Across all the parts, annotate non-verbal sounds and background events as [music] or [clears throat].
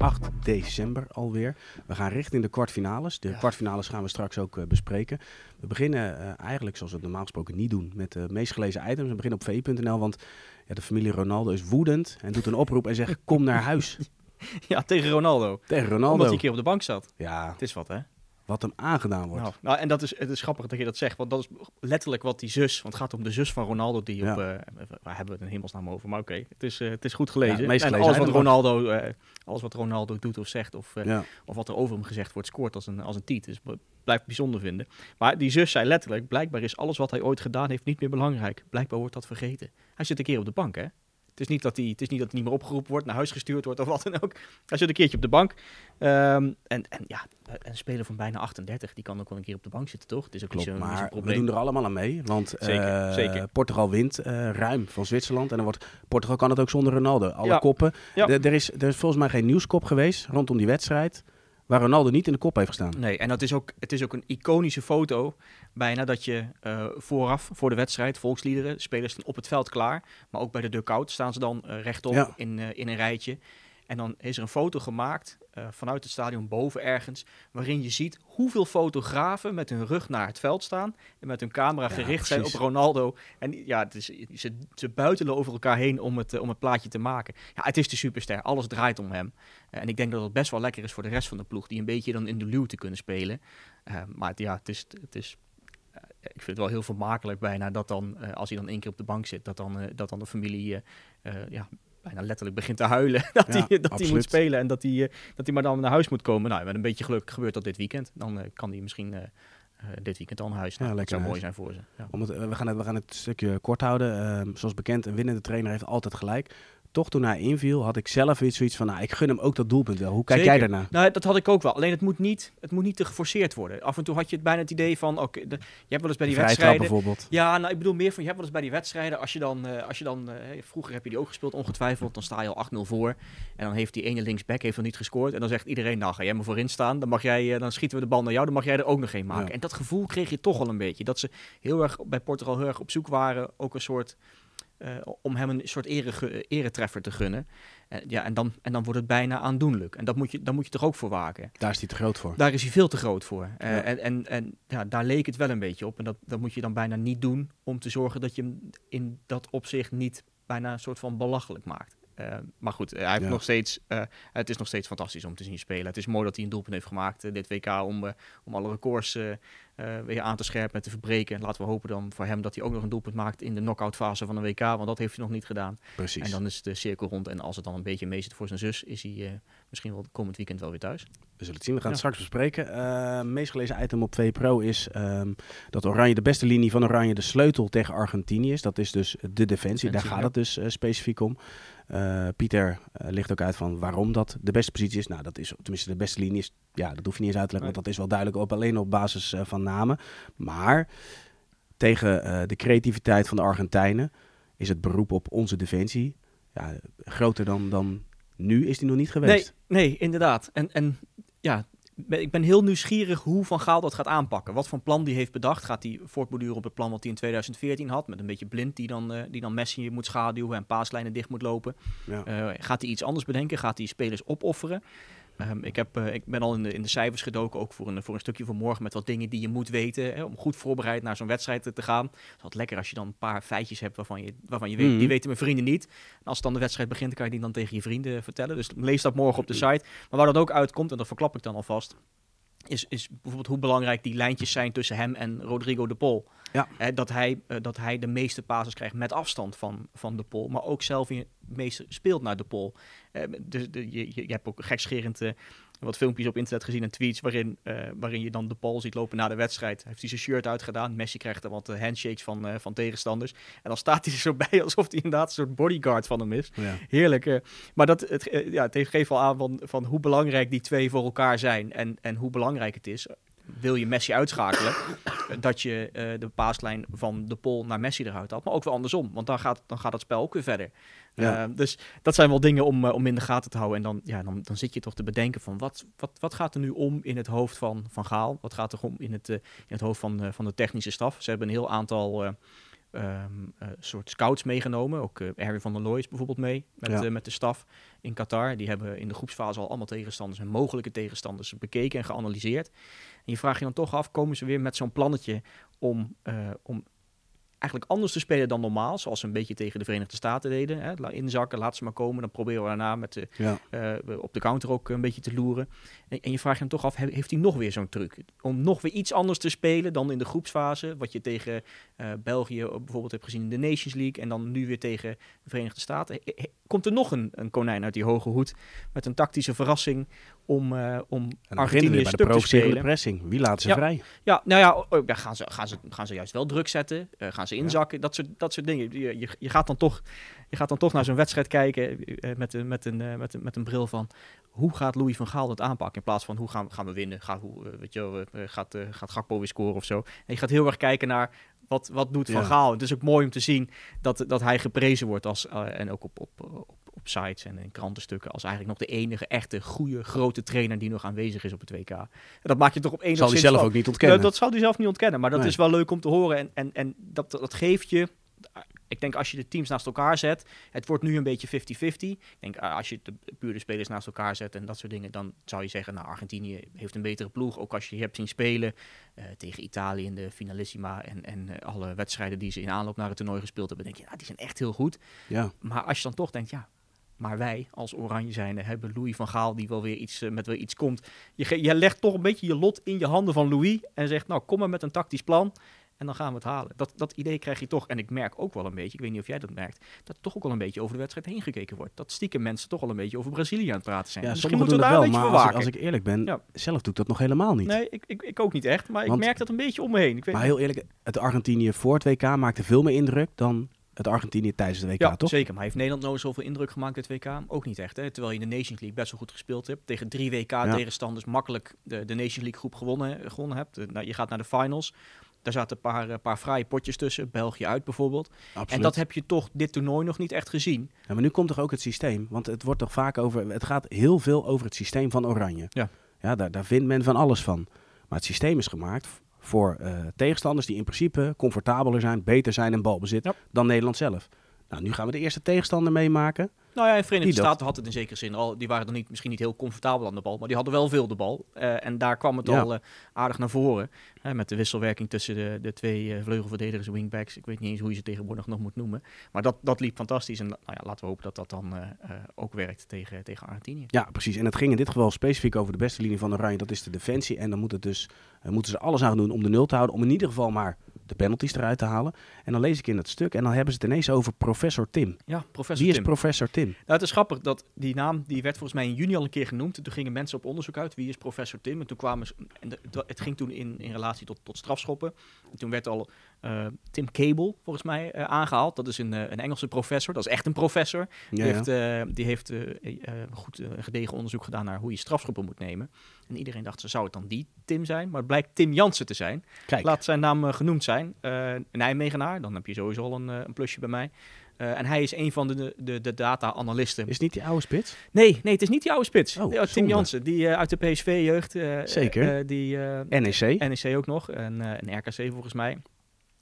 8 december alweer. We gaan richting de kwartfinales. De kwartfinales gaan we straks ook eh, bespreken. We beginnen eh, eigenlijk zoals we het normaal gesproken niet doen met de meest gelezen items. We beginnen op v.nl, want ja, de familie Ronaldo is woedend en doet een oproep en zegt kom naar huis. [laughs] Ja, tegen Ronaldo. Tegen Omdat Ronaldo. hij een keer op de bank zat. Ja, Het is wat, hè? Wat hem aangedaan wordt. Nou, nou, en dat is, het is grappig dat je dat zegt, want dat is letterlijk wat die zus, want het gaat om de zus van Ronaldo, die Ja. op, eh, waar hebben we het in hemelsnaam over, maar oké, het, is, eh, het is goed gelezen. Ja, en alles wat, Ronaldo, eh, alles wat Ronaldo doet of zegt, of, Ja. of wat er over hem gezegd wordt, scoort als een, als een tiet. Dus blijft bijzonder vinden. Maar die zus zei letterlijk, blijkbaar is alles wat hij ooit gedaan heeft niet meer belangrijk. Blijkbaar wordt dat vergeten. Hij zit een keer op de bank, hè? Het is, niet dat hij, het is niet dat hij niet meer opgeroepen wordt, naar huis gestuurd wordt of wat dan ook. Hij zit een keertje op de bank. Ehm, en, en ja, een speler van bijna 38, die kan ook wel een keer op de bank zitten, toch? Het is ook Klopt, niet niet maar we doen er allemaal aan mee. Want Zeker, eh, zeker. Portugal wint eh, ruim van Zwitserland. En dan wordt, Portugal kan het ook zonder Ronaldo. Alle Ja. koppen. Ja. Er, is, er is volgens mij geen nieuwskop geweest rondom die wedstrijd. Waar Ronaldo niet in de kop heeft gestaan. Nee, en dat is ook, het is ook een iconische foto. Bijna dat je eh, vooraf, voor de wedstrijd, volksliederen, spelers staan op het veld klaar. Maar ook bij de dugout staan ze dan eh, rechtop Ja. in, eh, in een rijtje. En dan is er een foto gemaakt eh, vanuit het stadion boven ergens. Waarin je ziet hoeveel fotografen met hun rug naar het veld staan. En met hun camera Ja, gericht zijn op. Ronaldo. En ja, het is, ze, ze buitelen over elkaar heen om het, eh, om het plaatje te maken. Ja, het is de superster. Alles draait om hem. Eh, en ik denk dat het best wel lekker is voor de rest van de ploeg. Die een beetje dan in de luw te kunnen spelen. Maar het, ja, het is... Het is ik vind het wel heel vermakelijk bijna dat dan, als hij dan één keer op de bank zit, dat dan, dat dan de familie ja, bijna letterlijk begint te huilen. [laughs] dat Ja, hij, dat hij moet spelen en dat hij, eh, dat hij maar dan naar huis moet komen. Nou, met een beetje geluk gebeurt dat dit weekend. Dan eh, kan hij misschien eh, dit weekend al naar huis. Ja, Nou, dat zou mooi zijn voor ze. Ja. Om het, we, gaan het, we gaan het stukje kort houden. Ehm, zoals bekend, een winnende trainer heeft altijd gelijk. Toch toen hij inviel, had ik zelf weer zoiets van... Nou, ik gun hem ook dat doelpunt wel. Hoe kijk jij daarna? Nou, dat had ik ook wel. Alleen het moet niet, het moet niet te geforceerd worden. Af en toe had je het bijna het idee van, oké, je hebt wel eens bij die wedstrijden... bijvoorbeeld. Ja, nou, ik bedoel meer van, je hebt wel eens bij die wedstrijden, als je dan, eh, als je dan eh, vroeger heb je die ook gespeeld, ongetwijfeld, dan sta je al 8-0 voor. En dan heeft die ene linksback heeft nog niet gescoord. En dan zegt iedereen, nou, ga jij maar voorin staan, dan, mag jij, eh, dan schieten we de bal naar jou, dan mag jij er ook nog een maken. Ja. En dat gevoel kreeg je toch wel een beetje. Dat ze heel erg bij Portugal heel erg op zoek waren, ook een soort, eh, om hem een soort ere, eretreffer te gunnen. Eh, ja, en dan, en dan wordt het bijna aandoenlijk. En dat moet je, daar moet je toch ook voor waken. Daar is hij te groot voor. Daar is hij veel te groot voor. Eh, Ja. En, en, en ja, daar leek het wel een beetje op. En dat, dat moet je dan bijna niet doen om te zorgen dat je hem in dat opzicht niet bijna een soort van belachelijk maakt. Eh, maar goed, hij heeft Ja. nog steeds, eh, het is nog steeds fantastisch om te zien spelen. Het is mooi dat hij een doelpunt heeft gemaakt, eh, dit WK, om, om alle records weer aan te scherpen en te verbreken. Laten we hopen dan voor hem dat hij ook nog een doelpunt maakt in de knock-out fase van een WK, want dat heeft hij nog niet gedaan. Precies. En dan is de cirkel rond. En als het dan een beetje mee zit voor zijn zus, is hij misschien wel komend weekend wel weer thuis. We zullen het zien. We gaan het straks bespreken. Eh meest gelezen item op VPRO is ehm, dat Oranje de beste linie van Oranje de sleutel tegen Argentinië is. Dat is dus de defensie. Daar gaat ja. het dus eh, specifiek om. Eh, Pieter legt ook uit van waarom dat de beste positie is. Nou, dat is tenminste de beste linie is. Ja, dat hoef je niet eens uit te leggen, want dat is wel duidelijk op alleen op basis van namen. Maar tegen de creativiteit van de Argentijnen is het beroep op onze defensie ja, groter dan, dan nu is die nog niet geweest. Nee, nee, inderdaad. En, en ja, ik ben heel nieuwsgierig hoe Van Gaal dat gaat aanpakken. Wat voor plan die heeft bedacht. Gaat hij voortborduren op het plan wat hij in 2014 had? Met een beetje blind die dan, eh, die dan Messi moet schaduwen en paaslijnen dicht moet lopen. Ja. Eh, gaat hij iets anders bedenken? Gaat hij spelers opofferen? Ehm, ik, heb, eh, ik ben al in de, in de cijfers gedoken, ook voor een, voor een stukje van morgen, met wat dingen die je moet weten hè, om goed voorbereid naar zo'n wedstrijd te, te gaan. Het is altijd lekker als je dan een paar feitjes hebt waarvan je, waarvan je weet, Mhm. die weten mijn vrienden niet. En als dan de wedstrijd begint, dan kan je die dan tegen je vrienden vertellen. Dus lees dat morgen op de site. Maar waar dat ook uitkomt, en dat verklap ik dan alvast, is, is bijvoorbeeld hoe belangrijk die lijntjes zijn tussen hem en Rodrigo de Pol. Ja. Hè, dat, hij, eh, dat hij de meeste passes krijgt met afstand van, van de Pol, maar ook zelf in het meeste speelt naar de Pol. Eh, dus de, je, je je hebt ook gekscherend, eh, wat filmpjes op internet gezien en tweets waarin, eh, waarin je dan de Paul ziet lopen na de wedstrijd. Heeft hij zijn shirt uitgedaan. Messi krijgt er wat eh, handshakes van, eh, van tegenstanders. En dan staat hij er zo [laughs] bij alsof hij inderdaad een soort bodyguard van hem is. Ja. Heerlijk. maar dat, het, ja, het geeft wel aan van, van hoe belangrijk die twee voor elkaar zijn. En, en hoe belangrijk het is, wil je Messi uitschakelen, dat je eh, de paaslijn van de Pol naar Messi eruit haalt. Maar ook wel andersom, want dan gaat, dan gaat het spel ook weer verder. Ja. Eh, dus dat zijn wel dingen om, eh, om in de gaten te houden. En dan, ja, dan, dan zit je toch te bedenken van wat, wat, wat gaat er nu om in het hoofd van, van Gaal? Wat gaat er om in het, in het hoofd van, van de technische staf? Ze hebben een heel aantal eh, soort scouts meegenomen. Ook eh Harry van der Looy is bijvoorbeeld mee met, Ja. eh, met de staf in Qatar. Die hebben in de groepsfase al allemaal tegenstanders en mogelijke tegenstanders bekeken en geanalyseerd. En je vraagt je dan toch af, komen ze weer met zo'n plannetje om, om eigenlijk anders te spelen dan normaal, zoals ze een beetje tegen de Verenigde Staten deden. Hè? La- Inzakken, laat ze maar komen, dan proberen we daarna met de, Ja. eh, op de counter ook een beetje te loeren. En, en je vraagt dan toch af, he- heeft hij nog weer zo'n truc? Om nog weer iets anders te spelen dan in de groepsfase, wat je tegen eh, België bijvoorbeeld hebt gezien in de Nations League en dan nu weer tegen de Verenigde Staten. Komt er nog een, een konijn uit die hoge hoed met een tactische verrassing om, eh om Argentinië bij de stuk te spelen? pressing. Wie laat ze Ja. vrij? Ja, nou ja, oh, oh, ja, gaan, ze, gaan, ze, gaan ze juist wel druk zetten? Eh, gaan ze inzakken? Dat, soort, dat soort dingen. Je, je, je, gaat dan toch, je gaat dan toch naar zo'n wedstrijd kijken eh, met, een, met, een, met, een, met een bril van... hoe gaat Louis van Gaal het aanpakken? In plaats van hoe gaan, gaan we winnen? Gaat, hoe, weet je, gaat, gaat Gakpo weer scoren of zo? En je gaat heel erg kijken naar wat, wat doet Van. Gaal. Het is ook mooi om te zien dat, dat hij geprezen wordt als, en ook op, op, op, op sites en in krantenstukken als eigenlijk nog de enige echte goede grote trainer die nog aanwezig is op het WK. En dat maak je toch op enigszins Zal hij zelf van- ook niet ontkennen. dat, dat zou hij zelf niet ontkennen, maar dat Nee. is wel leuk om te horen. En, en, en dat, dat geeft je. Ik denk als je de teams naast elkaar zet, het wordt nu een beetje 50-50. Ik denk ah, als je de pure spelers naast elkaar zet en dat soort dingen, dan zou je zeggen, nou Argentinië heeft een betere ploeg. Ook als je hebt zien spelen eh, tegen Italië in de finalissima en, en eh, alle wedstrijden die ze in aanloop naar het toernooi gespeeld hebben, denk je, nou, die zijn echt heel goed. Ja. Maar als je dan toch denkt, ja, maar wij als Oranje zijnde hebben Louis van Gaal die wel weer iets, eh, met weer iets komt. Je, je legt toch een beetje je lot in je handen van Louis en zegt, nou kom maar met een tactisch plan en dan gaan we het halen. Dat, dat idee krijg je toch. En ik merk ook wel een beetje, ik weet niet of jij dat merkt, dat toch ook wel een beetje over de wedstrijd heen gekeken wordt. Dat stiekem mensen toch wel een beetje over Brazilië aan het praten zijn. Ja, Misschien moeten we daar wel, een maar beetje als voor ik, waken. als ik eerlijk ben, Ja. zelf doe ik dat nog helemaal niet. Nee, ik, ik, ik ook niet echt, maar Want- ik merk dat een beetje om me heen. Ik weet Maar heel eerlijk, het Argentinië voor het WK maakte veel meer indruk dan het Argentinië tijdens het WK, ja, toch? zeker. Maar heeft Nederland nou zoveel indruk gemaakt het WK? Ook niet echt. Hè? Terwijl je in de Nations League best wel goed gespeeld hebt. Tegen drie WK-tegenstanders makkelijk de, de Nations League groep gewonnen, gewonnen hebt. Eh, nou, je gaat naar de finals. Daar zaten een paar, eh, paar fraaie potjes tussen. België uit bijvoorbeeld. Absoluut. En dat heb je toch dit toernooi nog niet echt gezien. Ja, maar nu komt toch ook het systeem? Want het wordt toch vaak over. Het gaat heel veel over het systeem van Oranje. Ja. Ja, daar, daar vindt men van alles van. Maar het systeem is gemaakt voor eh, tegenstanders die in principe comfortabeler zijn, beter zijn in balbezit Ja. dan Nederland zelf. Nou, nu gaan we de eerste tegenstander meemaken. Nou ja, in Verenigde Die. Staten had het in zekere zin al. Die waren dan niet, misschien niet heel comfortabel aan de bal, maar die hadden wel veel de bal. Eh, en daar kwam het Ja. al eh, aardig naar voren. Hè, met de wisselwerking tussen de, de twee eh, vleugelverdedigers, wingbacks. Ik weet niet eens hoe je ze tegenwoordig nog moet noemen. Maar dat, dat liep fantastisch. En nou ja, laten we hopen dat dat dan ook werkt tegen, tegen Argentinië. Ja, precies. En het ging in dit geval specifiek over de beste linie van Oranje. Dat is de defensie. En dan moet het dus, moeten ze alles aan doen om de nul te houden. Om in ieder geval maar de penalties eruit te halen. En dan lees ik in het stuk. En dan hebben ze het ineens over professor Tim. Ja, professor Wie is Tim. professor Tim? Nou, het is grappig dat die naam, die werd volgens mij in juni al een keer genoemd. En toen gingen mensen op onderzoek uit, wie is professor Tim? En toen kwamen ze, en het ging toen in, in relatie tot, tot strafschoppen. En toen werd al eh, Tim Cable, volgens mij, eh, aangehaald. Dat is een, eh, een Engelse professor, dat is echt een professor. Die Ja, ja. heeft, die heeft goed gedegen onderzoek gedaan naar hoe je strafschoppen moet nemen. En iedereen dacht, zou het dan die Tim zijn? Maar het blijkt Tim Jansen te zijn. Kijk, Laat zijn naam genoemd zijn. Een Nijmegenaar, dan heb je sowieso al een, een plusje bij mij. En hij is een van de, de, de data-analisten. is het niet die oude spits? Nee, nee, het is niet die oude spits. Oh, Ja, Tim. Jansen, die uit de PSV-jeugd. Zeker. die, NEC. NEC ook nog. En, en RKC volgens mij.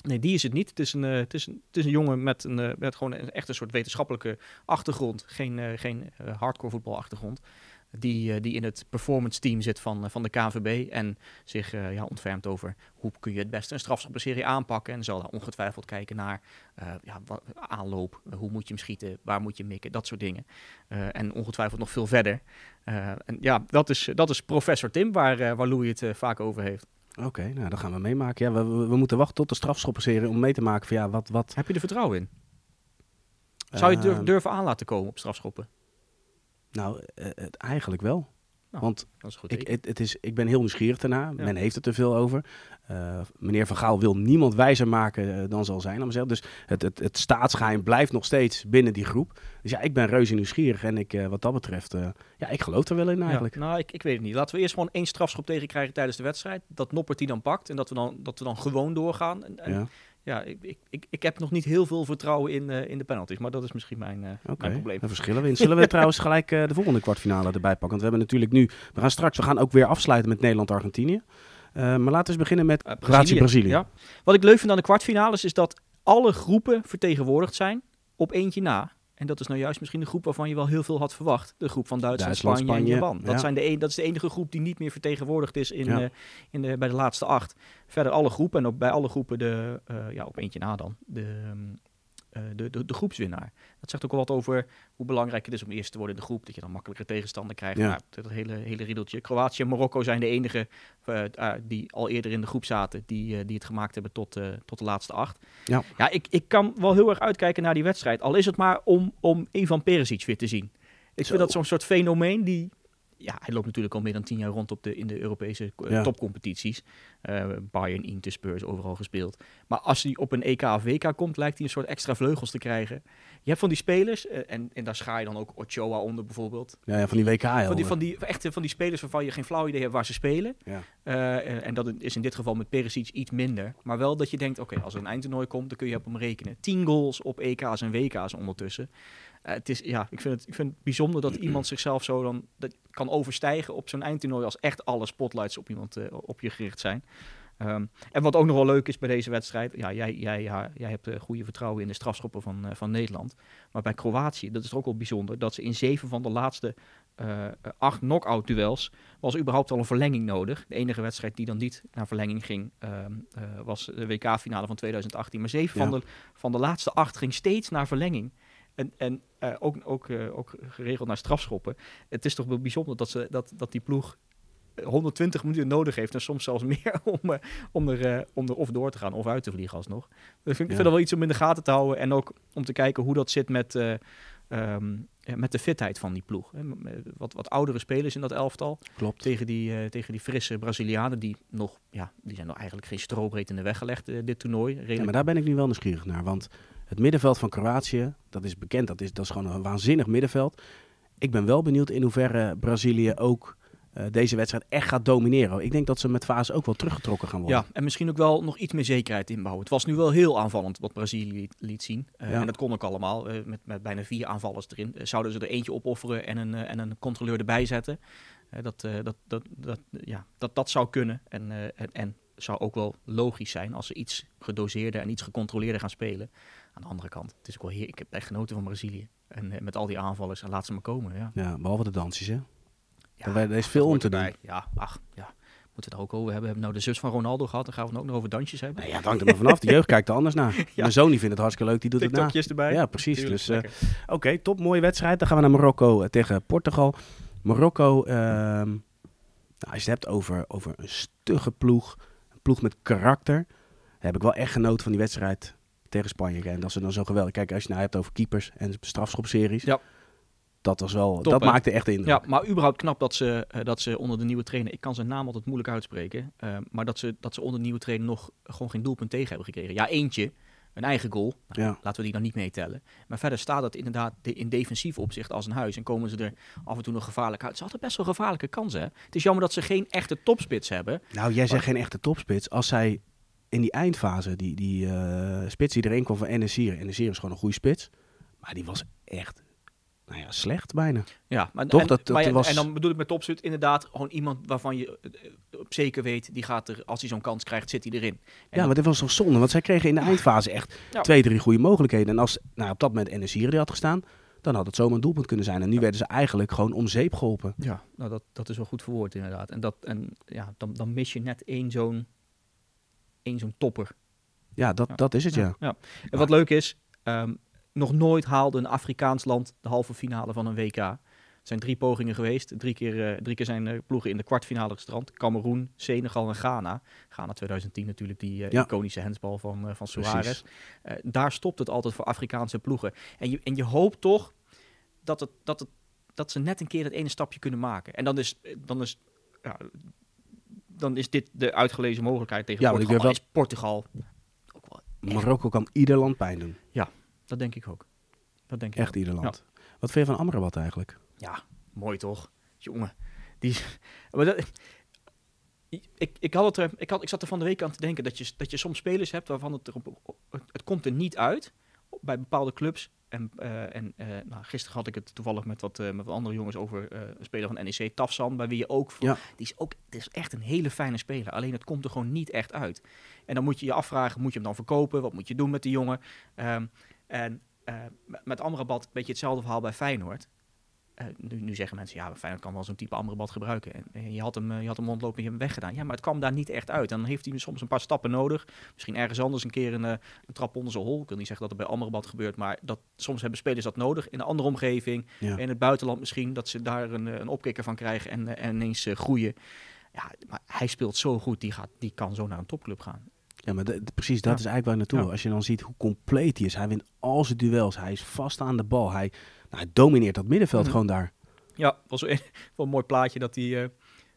Nee, die is het niet. Het is een, eh, het is een, het is een jongen met, een, eh, met gewoon een, echt een soort wetenschappelijke achtergrond. Geen, eh, geen hardcore voetbalachtergrond. Die, die in het performance team zit van, van de KNVB. En zich ja, ontfermt over hoe kun je het beste een strafschoppenserie aanpakken. En zal daar ongetwijfeld kijken naar ja, wat, aanloop. hoe moet je hem schieten? Waar moet je mikken? Dat soort dingen. En ongetwijfeld nog veel verder. En ja, dat is, dat is professor Tim, waar, waar Louis het vaak over heeft. Oké, nou dan gaan we meemaken. Ja, we, we, moeten wachten tot de strafschoppenserie om mee te maken van ja, wat... wat Heb je er vertrouwen in? Zou je het durf- eh, durven aan laten komen op strafschoppen? Nou, eh, het eigenlijk wel. Nou, Want Dat is goed. ik, het, het is, ik ben heel nieuwsgierig daarna. Ja. Men heeft het er veel over. Eh, meneer Van Gaal wil niemand wijzer maken eh, dan zal zijn. maar zeggen. Dus het, het, het staatsgeheim blijft nog steeds binnen die groep. Dus ja, ik ben reuze nieuwsgierig. En ik, eh, wat dat betreft, ja, ik geloof er wel in eigenlijk. Ja, nou, ik, ik weet het niet. Laten we eerst gewoon één strafschop tegenkrijgen tijdens de wedstrijd. Dat Noppert die dan pakt en dat we dan, dat we dan gewoon doorgaan. En, en ja, Ja, ik, ik, ik, ik heb nog niet heel veel vertrouwen in, eh, in de penalties. Maar dat is misschien mijn, eh, mijn probleem. Verschillen we in. Zullen we [laughs] trouwens gelijk eh, de volgende kwartfinale erbij pakken? Want we hebben natuurlijk nu... We gaan straks, we gaan ook weer afsluiten met Nederland-Argentinië. Maar laten we eens beginnen met Kroatië-Brazilië. Ja. Wat ik leuk vind aan de kwartfinales is dat alle groepen vertegenwoordigd zijn op eentje na. En dat is nou juist misschien de groep waarvan je wel heel veel had verwacht. De groep van Duitsland, Duitsland, Spanje, Spanje, en Japan. Dat, ja. zijn de een, dat is de enige groep die niet meer vertegenwoordigd is in, Ja. eh, in de, bij de laatste acht. Verder alle groepen en ook bij alle groepen de, eh, ja, op eentje na dan, de, ehm, eh, de, de, de groepswinnaar. Dat zegt ook wel wat over hoe belangrijk het is om eerst te worden in de groep. Dat je dan makkelijker tegenstander krijgt. Ja. Nou, dat hele, hele riedeltje. Kroatië en Marokko zijn de enige eh, ah, die al eerder in de groep zaten. Die, eh, die het gemaakt hebben tot, eh, tot de laatste acht. Ja. ja ik, ik kan wel heel erg uitkijken naar die wedstrijd. Al is het maar om, om Ivan Perisic weer te zien. Ik Zo. vind dat zo'n soort fenomeen die... Ja, hij loopt natuurlijk al meer dan tien jaar rond op de, in de Europese eh, Ja. topcompetities. Eh, Bayern, Inter, Spurs, overal gespeeld. Maar als hij op een EK of WK komt, lijkt hij een soort extra vleugels te krijgen. Je hebt van die spelers, eh, en, en daar schaar je dan ook Ochoa onder bijvoorbeeld. Ja, ja, van die WK Van die, van die, echt van die spelers waarvan je geen flauw idee hebt waar ze spelen. Ja. En- dat is in dit geval met Perisic iets minder. Maar wel dat je denkt, oké, als er een eindtoernooi komt, dan kun je op hem rekenen. 10 goals op EK's en WK's ondertussen. Eh, het is, ja, ik vind, het, ik vind het bijzonder dat iemand [clears throat] zichzelf zo dan dat kan overstijgen op zo'n eindtoernooi als echt alle spotlights op iemand eh, op je gericht zijn. Ehm, en wat ook nog wel leuk is bij deze wedstrijd, ja, jij, jij, ja, jij hebt eh, goede vertrouwen in de strafschoppen van, van Nederland. Maar bij Kroatië, dat is ook wel bijzonder, dat ze in zeven van de laatste acht knock-out duels was überhaupt al een verlenging nodig. De enige wedstrijd die dan niet naar verlenging ging, ehm, eh, was de WK-finale van 2018. Maar zeven Ja. van, de, van de laatste acht ging steeds naar verlenging. En, en eh, ook, ook, eh, ook geregeld naar strafschoppen. Het is toch wel bijzonder dat, ze, dat, dat die ploeg 120 minuten nodig heeft. En soms zelfs [laughs] meer om, eh, om, er, eh, om er of door te gaan of uit te vliegen alsnog. Dus ik vind, ik vind dat wel iets om in de gaten te houden. En ook om te kijken hoe dat zit met, eh, ehm, met de fitheid van die ploeg. Wat, wat oudere spelers in dat elftal. Klopt. Tegen die, eh, tegen die frisse Brazilianen. Die nog, ja, die zijn nog eigenlijk geen strobreed in de weg gelegd, eh, dit toernooi. Ja, maar daar ben ik nu wel nieuwsgierig naar. Want het middenveld van Kroatië, dat is bekend, dat is, dat is gewoon een waanzinnig middenveld. Ik ben wel benieuwd in hoeverre Brazilië ook eh, deze wedstrijd echt gaat domineren. Ik denk dat ze met fase ook wel teruggetrokken gaan worden. Ja, en misschien ook wel nog iets meer zekerheid inbouwen. Het was nu wel heel aanvallend wat Brazilië liet, zien. Eh, Ja. En dat kon ook allemaal, eh, met, met bijna vier aanvallers erin. Zouden ze er eentje opofferen en een, en een controleur erbij zetten? Dat, dat, dat, dat, ja, dat, dat zou kunnen. En, en, en zou ook wel logisch zijn als ze iets gedoseerder en iets gecontroleerder gaan spelen. Aan de andere kant, het is ook wel heer, ik heb echt genoten van Brazilië. En eh, met al die aanvallers, en laat ze maar komen. Ja. Ja, behalve de dansjes, hè? Ja, er is veel om te doen. Ja, ach, ja. Moeten we het ook over hebben. We hebben nou de zus van Ronaldo gehad. Dan gaan we het ook nog over dansjes hebben. Nee, ja, hangt er maar vanaf. De jeugd [laughs] kijkt er anders naar. Mijn zoon die vindt het hartstikke leuk, die doet het na. Erbij. Ja, precies. Tuurlijk, Dus, eh. Oké, top, mooie wedstrijd. Dan gaan we naar Marokko eh, tegen Portugal. Marokko, ehm, nou, als je het hebt over, over een stugge ploeg, een ploeg met karakter, heb ik wel echt genoten van die wedstrijd tegen Spanje. En dat ze dan zo geweldig. Kijk, als je nou hebt over keepers en strafschopseries, Ja. dat was wel, Top, dat hè? maakte echt indruk. Ja, maar überhaupt knap dat ze, eh, dat ze onder de nieuwe trainer, ik kan zijn naam altijd moeilijk uitspreken, eh, maar dat ze, dat ze onder de nieuwe trainer nog gewoon geen doelpunt tegen hebben gekregen. Ja, eentje, een eigen goal. Nou, Ja. Laten we die dan niet meetellen. Maar verder staat het inderdaad de- in defensief opzicht als een huis. En komen ze er af en toe nog gevaarlijk uit. Het is altijd best wel gevaarlijke kansen. Hè? Het is jammer dat ze geen echte topspits hebben. Nou, jij zegt geen echte topspits. Als zij in die eindfase, die, die eh, spits die erin kwam van Enesir. Enesir is gewoon een goede spits. Maar die was echt, nou ja, slecht bijna. Ja, maar, Toch, en, dat- dat maar was- en dan bedoel ik met topspits inderdaad gewoon iemand waarvan je eh, op zeker weet, die gaat er, als hij zo'n kans krijgt, zit hij erin. En ja, maar dit was toch zonde. Want zij kregen in de eindfase echt [laughs] Ja. twee, drie goede mogelijkheden. En als nou, op dat moment Enesir die had gestaan, dan had het zomaar een doelpunt kunnen zijn. En nu werden ze eigenlijk gewoon om zeep geholpen. Ja, nou dat, dat is wel goed verwoord inderdaad. En, dat, en ja, dan, dan mis je net één zo'n één zo'n topper. Ja, dat, Ja. dat is het, ja. En wat leuk is, ehm, nog nooit haalde een Afrikaans land de halve finale van een WK. Er zijn drie pogingen geweest. Drie keer, eh, drie keer zijn de ploegen in de kwartfinale gestrand. Cameroen, Senegal en Ghana. Ghana 2010 natuurlijk, die eh, Ja. iconische handsbal van, eh, van. Suarez. Daar stopt het altijd voor Afrikaanse ploegen. En je, en je hoopt toch dat het, dat het dat ze net een keer dat ene stapje kunnen maken. En dan is, dan is, ja, dan is dit de uitgelezen mogelijkheid tegen Ja, Portugal. is Portugal, ook wel, Marokko kan ieder land pijn doen. dat denk ik ook. Dat denk ik Echt ook. ieder land. Wat vind je van Amrabat eigenlijk? Ja, mooi toch? Jongen, die [laughs] maar dat, ik, ik, had het er, ik, had, ik zat er van de week aan te denken dat je, dat je soms spelers hebt waarvan het, er op, op- het, het komt er niet uit bij bepaalde clubs. En, eh, en eh, nou, gisteren had ik het toevallig met wat, eh, met wat andere jongens over een speler van NEC, Tafsan, bij wie je ook... Ja. Die is ook het is echt een hele fijne speler, alleen het komt er gewoon niet echt uit. En dan moet je je afvragen, moet je hem dan verkopen? Wat moet je doen met die jongen? Ehm, en met- met Amrabat, een beetje hetzelfde verhaal bij Feyenoord. Eh, nu, nu zeggen mensen, ja, Feyenoord kan wel zo'n type Amrabat gebruiken. En, en je had hem, eh, je had hem mondloop en je hebt hem weggedaan. Ja, maar het kwam daar niet echt uit. En dan heeft hij soms een paar stappen nodig. Misschien ergens anders een keer een, eh, een trap onder zijn hol. Ik wil niet zeggen dat het bij Amrabat gebeurt, maar dat, soms hebben spelers dat nodig. In een andere omgeving, Ja. in het buitenland misschien, dat ze daar een, een opkikker van krijgen en, en ineens groeien. Ja, maar hij speelt zo goed, die, gaat, die kan zo naar een topclub gaan. Ja, maar de- de- precies dat Ja. is eigenlijk waar naartoe. Ja. Als je dan ziet hoe compleet hij is. Hij wint al zijn duels. Hij is vast aan de bal. Hij, nou, hij domineert dat middenveld Mhm. gewoon daar. Ja, was een, [laughs] wel een mooi plaatje dat hij. eh,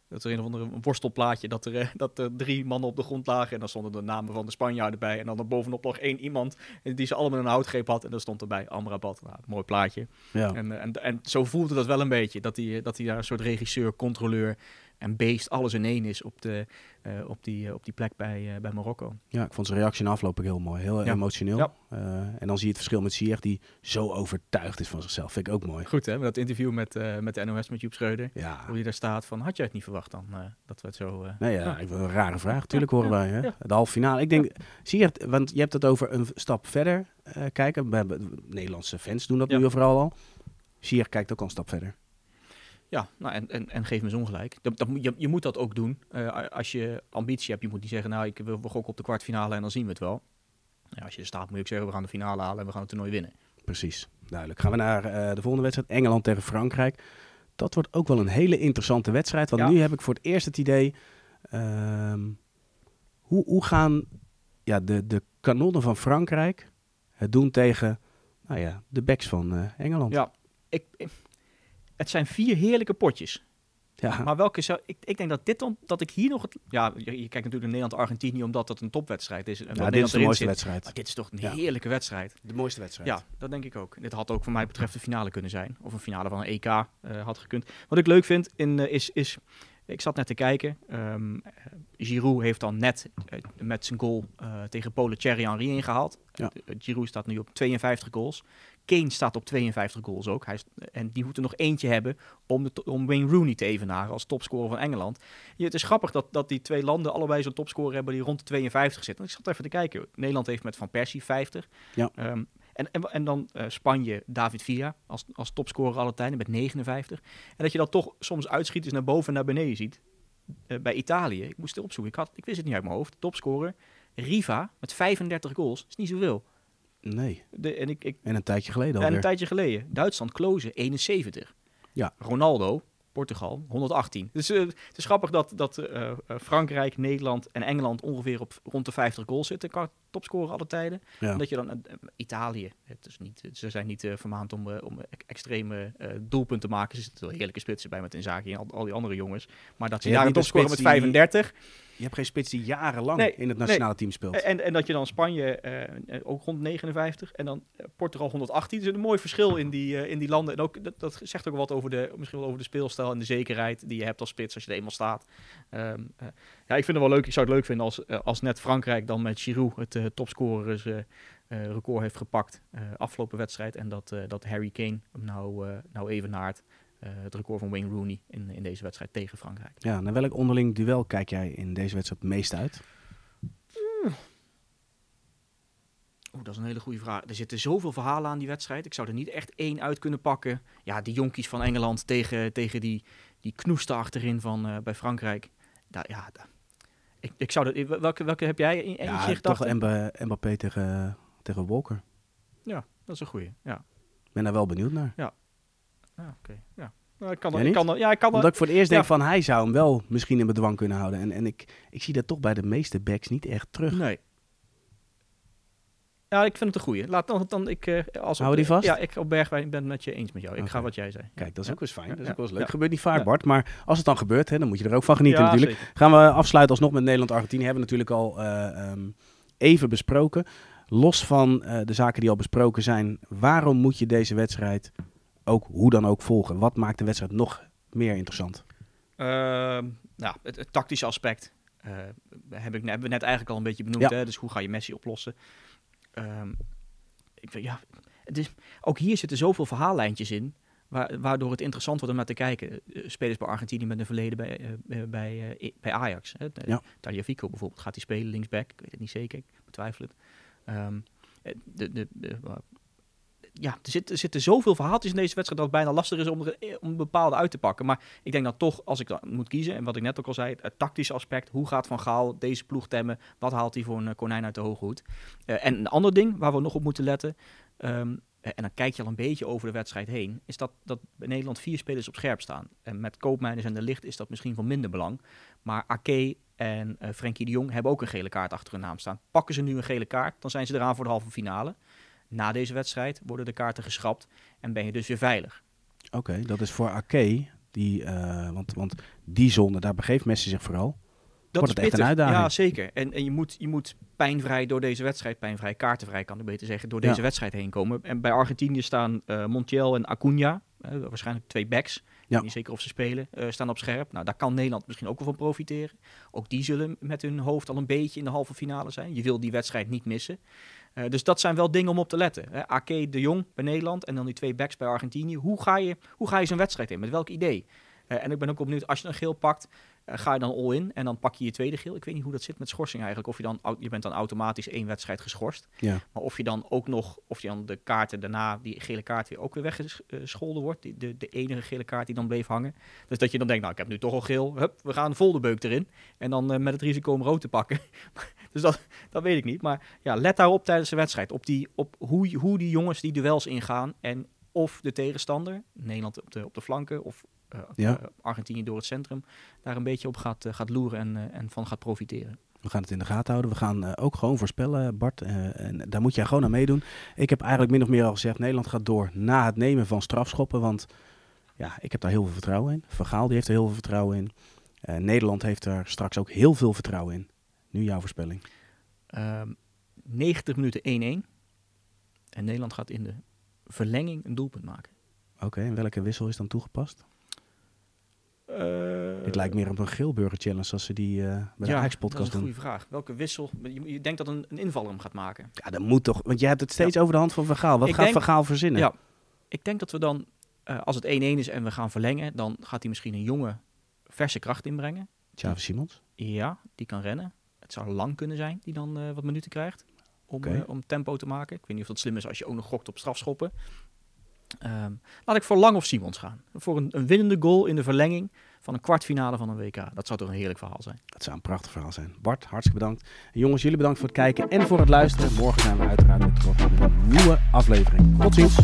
dat er een of andere een worstelplaatje, dat er, eh, dat er drie mannen op de grond lagen. En dan stonden de namen van de Spanjaarden bij. En dan er bovenop nog één iemand die ze allemaal in een houtgreep had. En dan stond erbij Amrabat. Nou, mooi plaatje. Ja. En, eh, en, en zo voelde dat wel een beetje. Dat hij, dat hij daar een soort regisseur, controleur en beest alles in één is op, de, eh, op, die, eh, op die plek bij, eh, bij Marokko. ja, ik vond zijn reactie na afloop ook heel mooi. Heel Ja. emotioneel. Ja. En dan zie je het verschil met Ziyech die zo overtuigd is van zichzelf. Vind ik ook mooi. Goed hè, dat interview met, met de NOS met Joep Schreuder. Ja. Hoe hij daar staat van, had jij het niet verwacht dan? dat we het zo... Nee, ja, ik wil een rare vraag. Tuurlijk horen wij. Hè? De halve finale. Ik denk, je het, want je hebt het over een stap verder kijken. We hebben, Nederlandse fans doen dat nu vooral al. Ziyech kijkt ook al een stap verder. Ja, nou, en, en, en geef me zo'n gelijk. Dat, dat, je, je moet dat ook doen. Eh, als je ambitie hebt, je moet niet zeggen, nou, ik wil we gokken op de kwartfinale en dan zien we het wel. Ja, als je er staat, moet ik zeggen, we gaan de finale halen en we gaan het toernooi winnen. Precies, duidelijk. Gaan we naar eh, de volgende wedstrijd. Engeland tegen Frankrijk. Dat wordt ook wel een hele interessante wedstrijd. Want Ja. nu heb ik voor het eerst het idee... ehm, hoe, hoe gaan ja, de, de kanonnen van Frankrijk het doen tegen nou ja, de backs van eh, Engeland? Ja. Ik, ik- het zijn vier heerlijke potjes. Ja, Maar welke zou... Ik, ik denk dat dit dan... Dat ik hier nog het... Ja, je, je kijkt natuurlijk naar Nederland-Argentinië omdat dat een topwedstrijd is. En ja dit is de mooiste zit. wedstrijd. Maar dit is toch een Ja. heerlijke wedstrijd. De mooiste wedstrijd. Ja, dat denk ik ook. Dit had ook voor mij betreft de finale kunnen zijn. Of een finale van een EK eh, had gekund. Wat ik leuk vind in, eh, is, is... Ik zat net te kijken. ehm eh, Giroud heeft dan net met zijn goal eh, tegen Polen Thierry Henry ingehaald. Ja. Giroud staat nu op 52 goals. Kane staat op 52 goals ook. Hij is, en die moeten nog eentje hebben om, de, om Wayne Rooney te evenaren als topscorer van Engeland. Ja, het is grappig dat, dat die twee landen allebei zo'n topscorer hebben die rond de 52 zit. Want ik zat even te kijken. Nederland heeft met Van Persie 50. Ja. Ehm, en, en, en dan eh, Spanje, David Villa als, als topscorer alle tijden met 59. En dat je dat toch soms uitschieters naar boven en naar beneden ziet. Eh, bij Italië, ik moest het opzoeken, ik, had, ik wist het niet uit mijn hoofd. Topscorer, Riva met 35 goals, is niet zoveel. Nee, De, en ik, ik, en een tijdje geleden en alweer. een tijdje geleden, Duitsland, Kloze, 71. Ja. Ronaldo, Portugal, 118. Dus eh, het is grappig dat, dat eh, eh, Frankrijk, Nederland en Engeland ongeveer op rond de 50 goals zitten qua topscorer alle tijden. Ja. En dat je dan, eh, eh, Italië, het is niet, ze zijn niet eh, vermaand om, om extreme doelpunten te maken. Er zitten wel heerlijke spitsen bij met Inzaghi en al, al die andere jongens. Maar dat ze Je daar een topscorer met spits die- 35 Je hebt geen spits die jarenlang Nee, in het nee. nationale team speelt. en, en dat je dan Spanje eh, ook rond 59 en dan Portugal 118. Er zit een mooi verschil in die, in die landen. En ook, dat, dat zegt ook wat over de, misschien wel over de speelstijl en de zekerheid die je hebt als spits als je er eenmaal staat. Ehm, eh, ja, ik vind het wel leuk. Ik zou het leuk vinden als, als net Frankrijk dan met Giroud het eh topscorers eh, eh, record heeft gepakt afgelopen wedstrijd. En dat, dat Harry Kane hem nou, nou evenaart. het record van Wayne Rooney in, in deze wedstrijd tegen Frankrijk. Ja, naar welk onderling duel kijk jij in deze wedstrijd het meest uit? Oeh, dat is een hele goede vraag. Er zitten zoveel verhalen aan die wedstrijd. Ik zou er niet echt één uit kunnen pakken. Ja, die jonkies van Engeland tegen, tegen die, die knoesten achterin van, bij Frankrijk. Da, ja, da- ik, ik zou dat, welke, welke heb jij in, in ja, je toch gedachten? Mba- Mbappé tegen, tegen Walker. Ja, dat is een goede. Ja, Ik ben daar wel benieuwd naar. ja oké. Ja. Nou, ik kan er, ik kan er, ja, ik kan Omdat ik voor het eerst ja. denk van hij zou hem wel misschien in bedwang kunnen houden. En, en ik, ik zie dat toch bij de meeste backs niet echt terug. Nee. Ja, ik vind het een goeie. Laat dan, dan ik eh, als Houden die vast? Ja, ik op Bergwijn ben het met je eens met jou. Ik ga wat jij zei. Kijk, dat is Ja. ook wel eens fijn. Dat is Ja. ook wel eens leuk. Ja. Gebeurt niet vaak, Ja. Bart. Maar als het dan gebeurt, hè, dan moet je er ook van genieten Ja, natuurlijk. zeker. Gaan we afsluiten alsnog met Nederland-Argentinië. Hebben we natuurlijk al eh, ehm, even besproken. Los van eh, de zaken die al besproken zijn. Waarom moet je deze wedstrijd ook hoe dan ook volgen? Wat maakt de wedstrijd nog meer interessant? Ehm, nou, het, het tactische aspect eh, heb ik, hebben we net eigenlijk al een beetje benoemd. Ja. Hè? Dus hoe ga je Messi oplossen? Ehm, ik, ja, het is, ook hier zitten zoveel verhaallijntjes in. Wa- waardoor het interessant wordt om naar te kijken. Eh, Spelers bij Argentinië met een verleden bij, eh, bij, eh, bij Ajax. Hè? Ja. Bijvoorbeeld. Gaat hij spelen linksback? Ik weet het niet zeker. Ik betwijfel het. Ehm, eh, de, de, de, ja, er, zit, er zitten zoveel verhaaltjes in deze wedstrijd dat het bijna lastig is om, er, eh, om bepaalde uit te pakken. Maar ik denk dat toch, als ik dan moet kiezen, en wat ik net ook al zei, het tactische aspect. Hoe gaat Van Gaal deze ploeg temmen? Wat haalt hij voor een eh, konijn uit de hoge hoed? Eh, en een ander ding waar we nog op moeten letten, ehm, eh, en dan kijk je al een beetje over de wedstrijd heen, is dat, dat bij Nederland vier spelers op scherp staan. En met Koopmeiners en de Licht is dat misschien van minder belang. Maar Ake en eh Frenkie de Jong hebben ook een gele kaart achter hun naam staan. Pakken ze nu een gele kaart, dan zijn ze eraan voor de halve finale. Na deze wedstrijd worden de kaarten geschrapt en ben je dus weer veilig. Oké, dat is voor Ake. Die, eh, want, want die zone, daar begeeft Messi zich vooral. Dat Wordt het echt een uitdaging? Ja, zeker. En, en je, moet, je moet pijnvrij door deze wedstrijd, pijnvrij, kaartenvrij kan ik beter zeggen, door Ja. deze wedstrijd heen komen. En bij Argentinië staan eh, Montiel en Acuna, eh, waarschijnlijk twee backs. Ja. niet zeker of ze spelen, staan op scherp. Nou, daar kan Nederland misschien ook wel van profiteren. Ook die zullen met hun hoofd al een beetje in de halve finale zijn. Je wil die wedstrijd niet missen. Eh, dus dat zijn wel dingen om op te letten. Hè. De Jong bij Nederland en dan die twee backs bij Argentinië. Hoe ga je, hoe ga je zo'n wedstrijd in? Met welk idee? Eh, en ik ben ook benieuwd, als je een geel pakt, ga je dan all in en dan pak je je tweede geel. Ik weet niet hoe dat zit met schorsing eigenlijk. Of je dan, je bent dan automatisch één wedstrijd geschorst. Ja. Maar of je dan ook nog, of je dan de kaarten daarna, die gele kaart weer ook weer weggescholden wordt. Die, de, de enige gele kaart die dan bleef hangen. Dus dat je dan denkt, nou ik heb nu toch al geel. Hup, we gaan vol de beuk erin. En dan eh, met het risico om rood te pakken. [laughs] dus dat, dat weet ik niet. Maar ja, let daarop tijdens de wedstrijd. Op, die, op hoe, hoe die jongens die duels ingaan. En of de tegenstander, Nederland op de, op de flanken of eh, Ja. eh, Argentinië door het centrum, daar een beetje op gaat, eh, gaat loeren en, eh, en van gaat profiteren. We gaan het in de gaten houden. We gaan eh, ook gewoon voorspellen, Bart. Eh, en daar moet jij gewoon aan meedoen. Ik heb eigenlijk min of meer al gezegd, Nederland gaat door na het nemen van strafschoppen. Want ja, ik heb daar heel veel vertrouwen in. Van Gaal die heeft er heel veel vertrouwen in. Eh, Nederland heeft er straks ook heel veel vertrouwen in. Nu jouw voorspelling. Ehm 90 minuten 1-1. En Nederland gaat in de verlenging een doelpunt maken. Oké, en welke wissel is dan toegepast? Uh, Dit lijkt meer op een Geelburger challenge als ze die eh, bij de ja, Ajax-podcast dat is een doen. goede vraag. Welke wissel? Je, je denkt dat een, een invaller hem gaat maken. Ja, dat moet toch. Want jij hebt het steeds over de hand van Van Gaal. Wat Ik gaat denk- Van Gaal verzinnen? Ja. Ik denk dat we dan, eh, als het 1-1 is en we gaan verlengen, dan gaat hij misschien een jonge, verse kracht inbrengen. Xavi Simons. Ja, die kan rennen. Het zou lang kunnen zijn, die dan eh, wat minuten krijgt. Om, eh, om tempo te maken. Ik weet niet of dat slim is als je ook nog gokt op strafschoppen. Ehm, laat ik voor Lang of Simons gaan. Voor een, een winnende goal in de verlenging van een kwartfinale van een WK. Dat zou toch een heerlijk verhaal zijn. Dat zou een prachtig verhaal zijn. Bart, hartstikke bedankt. En jongens, jullie bedankt voor het kijken en voor het luisteren. Morgen zijn we uiteraard weer terug met een nieuwe aflevering. Tot ziens.